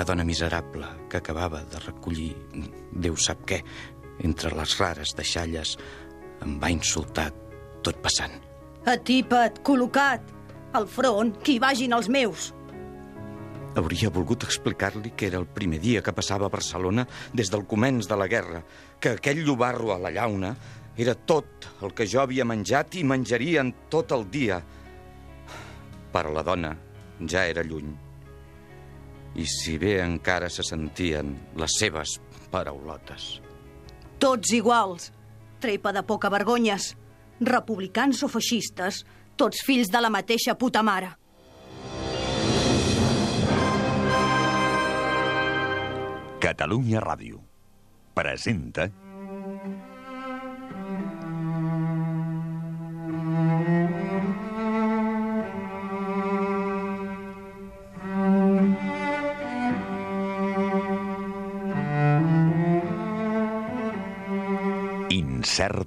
Una dona miserable que acabava de recollir, Déu sap què, entre les rares deixalles, em va insultar tot passant. Atipa't, col·locat. Al front, que hi vagin els meus. Hauria volgut explicar-li que era el primer dia que passava a Barcelona des del començ de la guerra, que aquell llobarro a la llauna era tot el que jo havia menjat i menjaria en tot el dia. Però la dona ja era lluny. I si bé encara se sentien les seves paraulotes. Tots iguals. Trepa de poca vergonyes. Republicans o feixistes, tots fills de la mateixa puta mare. Catalunya Ràdio presenta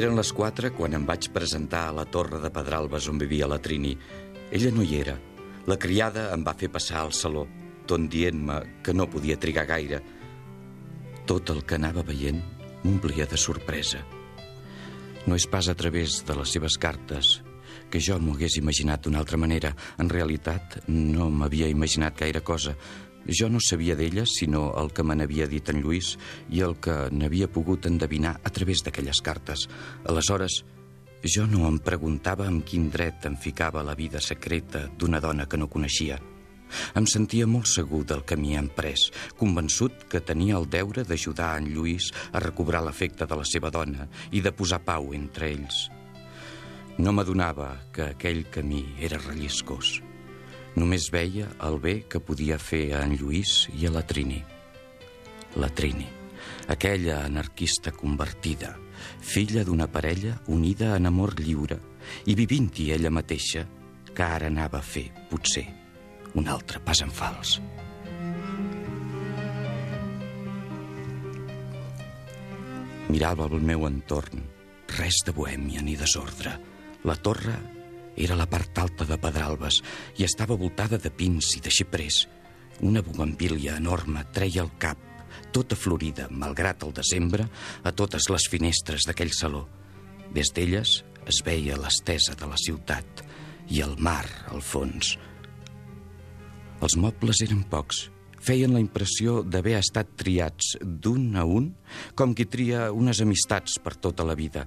Eren les quatre quan em vaig presentar a la torre de Pedralbes on vivia la Trini. Ella no hi era. La criada em va fer passar al saló, tot dient-me que no podia trigar gaire. Tot el que anava veient m'omplia de sorpresa. No és pas a través de les seves cartes que jo m'ho hagués imaginat d'una altra manera. En realitat, no m'havia imaginat gaire cosa. Jo no sabia d'elles sinó el que me n'havia dit en Lluís i el que n'havia pogut endevinar a través d'aquelles cartes. Aleshores, jo no em preguntava amb quin dret em ficava la vida secreta d'una dona que no coneixia. Em sentia molt segur del camí emprès, convençut que tenia el deure d'ajudar en Lluís a recobrar l'efecte de la seva dona i de posar pau entre ells. No m'adonava que aquell camí era relliscós. Només veia el bé que podia fer a en Lluís i a la Trini. La Trini, aquella anarquista convertida, filla d'una parella unida en amor lliure i vivint-hi ella mateixa, que ara anava a fer, potser, un altre pas en fals. Mirava el meu entorn, res de bohèmia ni desordre. La torre era la part alta de Pedralbes i estava voltada de pins i de xiprers. Una bugambília enorme treia el cap, tota florida, malgrat el desembre, a totes les finestres d'aquell saló. Des d'elles es veia l'estesa de la ciutat i el mar al fons. Els mobles eren pocs, feien la impressió d'haver estat triats d'un a un, com qui tria unes amistats per tota la vida.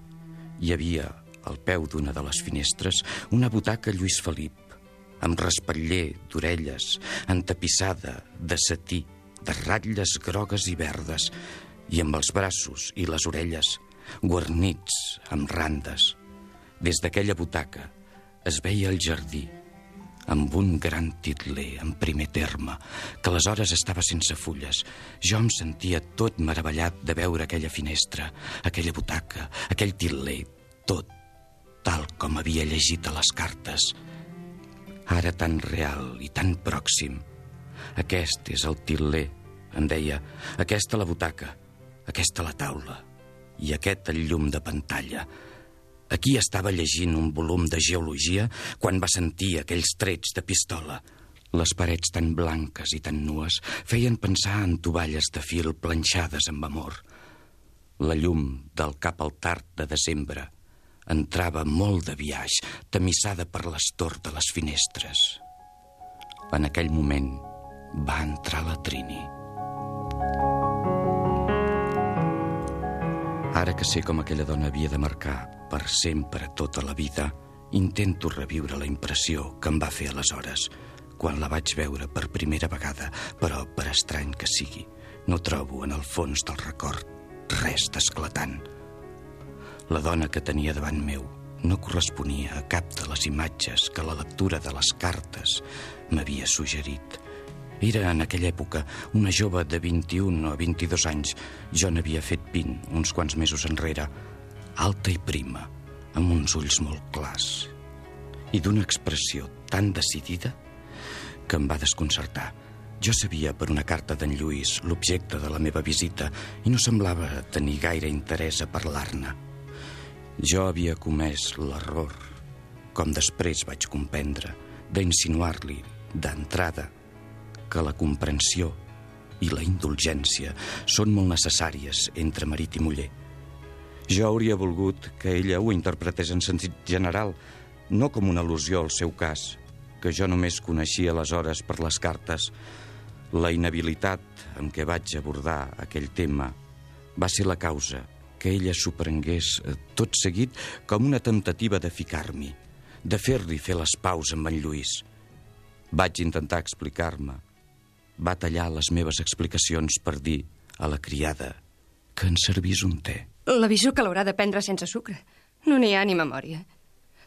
Hi havia, al peu d'una de les finestres, una butaca Lluís Felip, amb respatller d'orelles, entapissada de setí, de ratlles grogues i verdes, i amb els braços i les orelles guarnits amb randes. Des d'aquella butaca es veia el jardí, amb un gran titler en primer terme, que aleshores estava sense fulles. Jo em sentia tot meravellat de veure aquella finestra, aquella butaca, aquell titler, tot tal com havia llegit a les cartes. Ara tan real i tan pròxim. Aquest és el titler, em deia. Aquesta la butaca, aquesta la taula i aquest el llum de pantalla. Aquí estava llegint un volum de geologia quan va sentir aquells trets de pistola. Les parets tan blanques i tan nues feien pensar en tovalles de fil planxades amb amor. La llum del cap al tard de desembre entrava molt de viatge, tamissada per l'estor de les finestres. En aquell moment va entrar la Trini. Ara que sé com aquella dona havia de marcar per sempre tota la vida, intento reviure la impressió que em va fer aleshores, quan la vaig veure per primera vegada, però per estrany que sigui, no trobo en el fons del record res d'esclatant. La dona que tenia davant meu no corresponia a cap de les imatges que la lectura de les cartes m'havia suggerit. Era en aquella època una jove de 21 o 22 anys. Jo n'havia fet 20 uns quants mesos enrere, alta i prima, amb uns ulls molt clars i d'una expressió tan decidida que em va desconcertar. Jo sabia per una carta d'en Lluís l'objecte de la meva visita i no semblava tenir gaire interès a parlar-ne. Jo havia comès l'error, com després vaig comprendre, d'insinuar-li, d'entrada, que la comprensió i la indulgència són molt necessàries entre marit i muller. Jo hauria volgut que ella ho interpretés en sentit general, no com una al·lusió al seu cas, que jo només coneixia aleshores per les cartes. La inhabilitat amb què vaig abordar aquell tema va ser la causa que ella s'ho prengués eh, tot seguit com una temptativa de ficar-m'hi, de fer-li fer les paus amb en Lluís. Vaig intentar explicar-me, va tallar les meves explicacions per dir a la criada que en servís un té. L'aviso que l'haurà de prendre sense sucre. No n'hi ha ni memòria.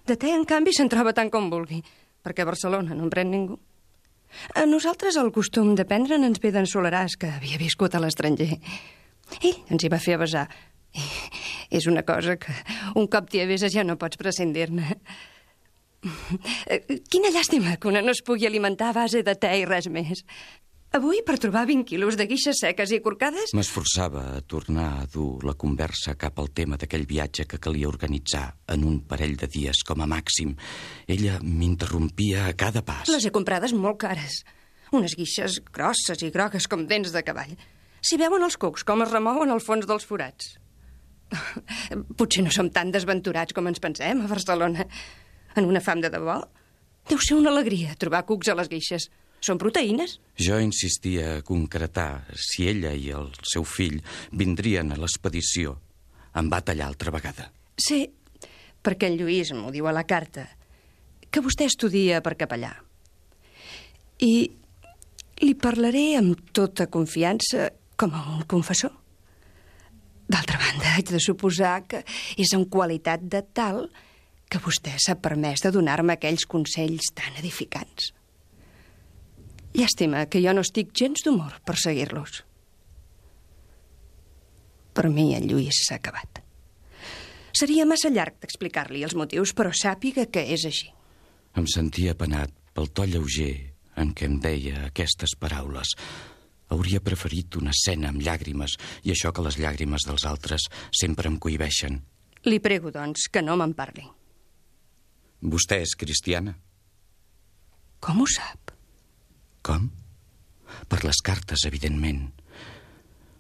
De té, en canvi, se'n troba tant com vulgui, perquè a Barcelona no en pren ningú. A nosaltres el costum de prendre'n ens ve d'en Soleràs, que havia viscut a l'estranger. Ell ens hi va fer avasar. És una cosa que un cop t'hi aveses ja no pots prescindir-ne. Quina llàstima que una no es pugui alimentar a base de te i res més. Avui, per trobar 20 quilos de guixes seques i corcades... M'esforçava a tornar a dur la conversa cap al tema d'aquell viatge que calia organitzar en un parell de dies com a màxim. Ella m'interrompia a cada pas. Les he comprades molt cares. Unes guixes grosses i grogues com dents de cavall. Si veuen els cucs com es remouen al fons dels forats. Potser no som tan desventurats com ens pensem a Barcelona. En una fam de debò, deu ser una alegria trobar cucs a les guixes. Són proteïnes. Jo insistia a concretar si ella i el seu fill vindrien a l'expedició. Em va tallar altra vegada. Sé, perquè el Lluís m'ho diu a la carta, que vostè estudia per capellà. I li parlaré amb tota confiança com a un confessor. D'altra banda, haig de suposar que és en qualitat de tal que vostè s'ha permès de donar-me aquells consells tan edificants. Llàstima que jo no estic gens d'humor per seguir-los. Per mi el Lluís s'ha acabat. Seria massa llarg d'explicar-li els motius, però sàpiga que és així. Em sentia penat pel to lleuger en què em deia aquestes paraules. Hauria preferit una escena amb llàgrimes i això que les llàgrimes dels altres sempre em cohibeixen. Li prego, doncs, que no me'n parli. Vostè és cristiana? Com ho sap? Com? Per les cartes, evidentment.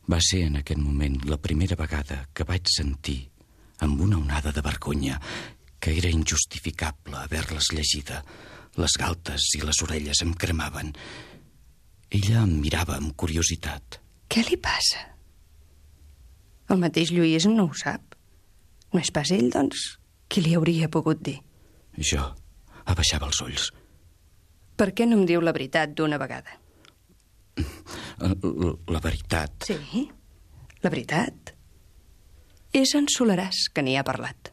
Va ser en aquest moment la primera vegada que vaig sentir, amb una onada de vergonya, que era injustificable haver-les llegida. Les galtes i les orelles em cremaven. Ella em mirava amb curiositat. Què li passa? El mateix Lluís no ho sap. No és pas ell, doncs, qui li hauria pogut dir. Jo abaixava els ulls. Per què no em diu la veritat d'una vegada? La veritat... Sí, la veritat. És en Solaràs que n'hi ha parlat.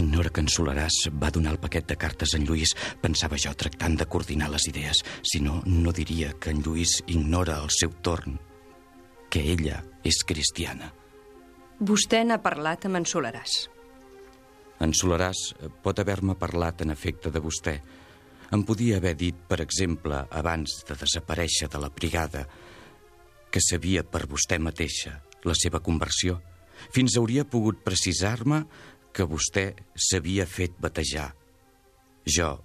Ignora que en Solaràs va donar el paquet de cartes a en Lluís, pensava jo, tractant de coordinar les idees. Si no, no diria que en Lluís ignora al seu torn que ella és cristiana. Vostè n'ha parlat amb en Solaràs. En Solaràs pot haver-me parlat en efecte de vostè, em podia haver dit, per exemple, abans de desaparèixer de la brigada, que sabia per vostè mateixa la seva conversió. Fins hauria pogut precisar-me que vostè s'havia fet batejar. Jo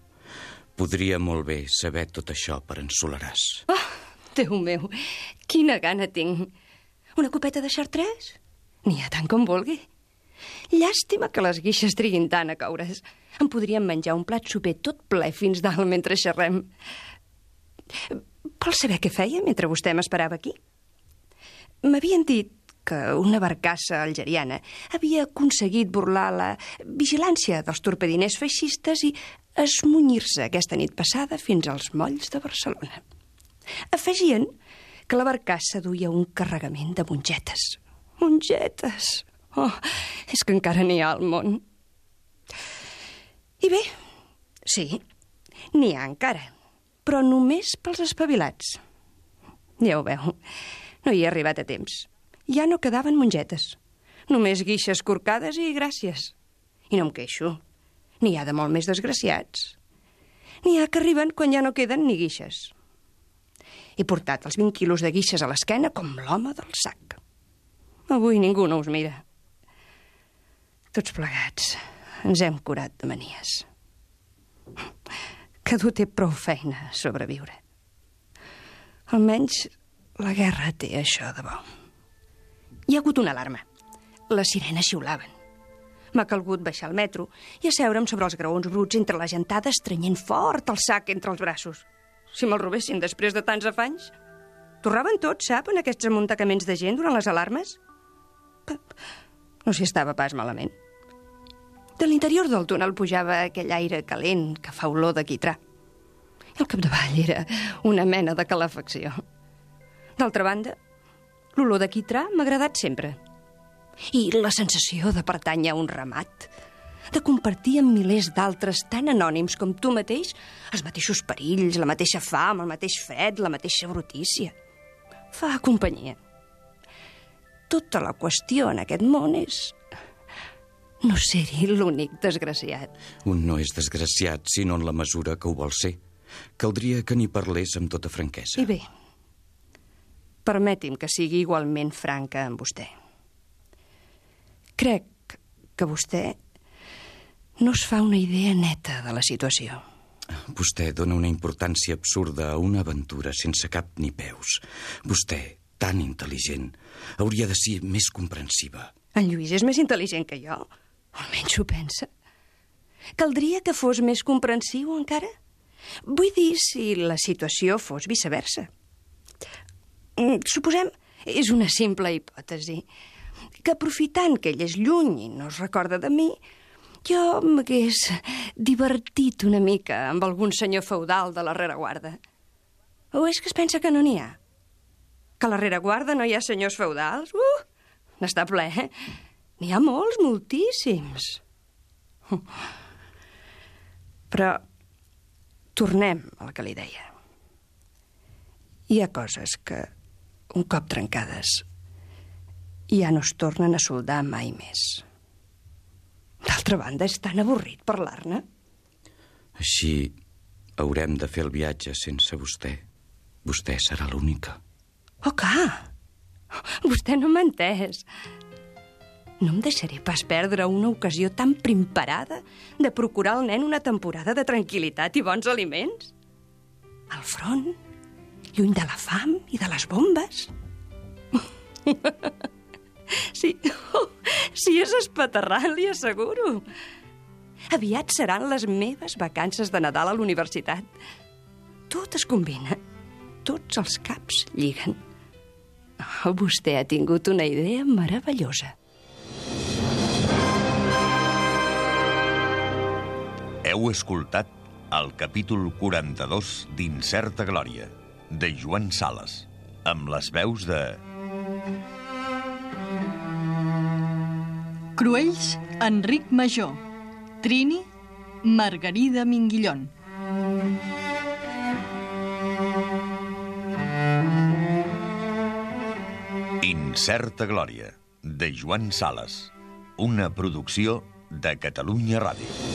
podria molt bé saber tot això per ensolaràs. Oh, Déu meu, quina gana tinc. Una copeta de xartrès? N'hi ha tant com vulgui. Llàstima que les guixes triguin tant a coure's. Em podríem menjar un plat soper tot ple fins dalt mentre xerrem. Vol saber què feia mentre vostè m'esperava aquí? M'havien dit que una barcassa algeriana havia aconseguit burlar la vigilància dels torpediners feixistes i esmunyir-se aquesta nit passada fins als molls de Barcelona. Afegien que la barcassa duia un carregament de mongetes. Mongetes! Oh, és que encara n'hi ha al món. I bé, sí, n'hi ha encara, però només pels espavilats. Ja ho veu, no hi he arribat a temps. Ja no quedaven mongetes. Només guixes corcades i gràcies. I no em queixo. N'hi ha de molt més desgraciats. N'hi ha que arriben quan ja no queden ni guixes. He portat els 20 quilos de guixes a l'esquena com l'home del sac. Avui ningú no us mira. Tots plegats ens hem curat de manies. Cadú té prou feina sobreviure. Almenys la guerra té això de bo. Hi ha hagut una alarma. Les sirenes xiulaven. M'ha calgut baixar al metro i asseure'm sobre els graons bruts entre la gentada estrenyent fort el sac entre els braços. Si me'l robessin després de tants afanys. Torraven tots, sap, en aquests amuntacaments de gent durant les alarmes? No s'hi estava pas malament. De l'interior del túnel pujava aquell aire calent que fa olor de quitrà. I al capdavall era una mena de calefacció. D'altra banda, l'olor de quitrà m'ha agradat sempre. I la sensació de pertànyer a un ramat, de compartir amb milers d'altres tan anònims com tu mateix els mateixos perills, la mateixa fam, el mateix fred, la mateixa brutícia. Fa companyia. Tota la qüestió en aquest món és no ser-hi l'únic desgraciat. Un no és desgraciat, sinó en la mesura que ho vol ser. Caldria que n'hi parlés amb tota franquesa. I bé, permeti'm que sigui igualment franca amb vostè. Crec que vostè no es fa una idea neta de la situació. Vostè dona una importància absurda a una aventura sense cap ni peus. Vostè, tan intel·ligent, hauria de ser més comprensiva. En Lluís és més intel·ligent que jo. Almenys ho pensa. Caldria que fos més comprensiu encara? Vull dir si la situació fos viceversa. Mm, Suposem, és una simple hipòtesi, que aprofitant que ell és lluny i no es recorda de mi, jo m'hagués divertit una mica amb algun senyor feudal de la rereguarda. O és que es pensa que no n'hi ha? Que a la rereguarda no hi ha senyors feudals? Uh, n'està ple, eh? N'hi ha molts, moltíssims. Però tornem al que li deia. Hi ha coses que, un cop trencades, ja no es tornen a soldar mai més. D'altra banda, és tan avorrit parlar-ne. Així haurem de fer el viatge sense vostè. Vostè serà l'única. Oh, clar! Vostè no m'ha entès. No em deixaré pas perdre una ocasió tan primparada de procurar al nen una temporada de tranquil·litat i bons aliments. Al front, lluny de la fam i de les bombes. Sí, sí és espaterrant, li asseguro. Aviat seran les meves vacances de Nadal a l'universitat. Tot es combina. Tots els caps lliguen. Oh, vostè ha tingut una idea meravellosa. Heu escoltat el capítol 42 d'Incerta Glòria, de Joan Sales, amb les veus de... Cruells, Enric Major. Trini, Margarida Minguillón. Incerta Glòria, de Joan Sales, una producció de Catalunya Ràdio.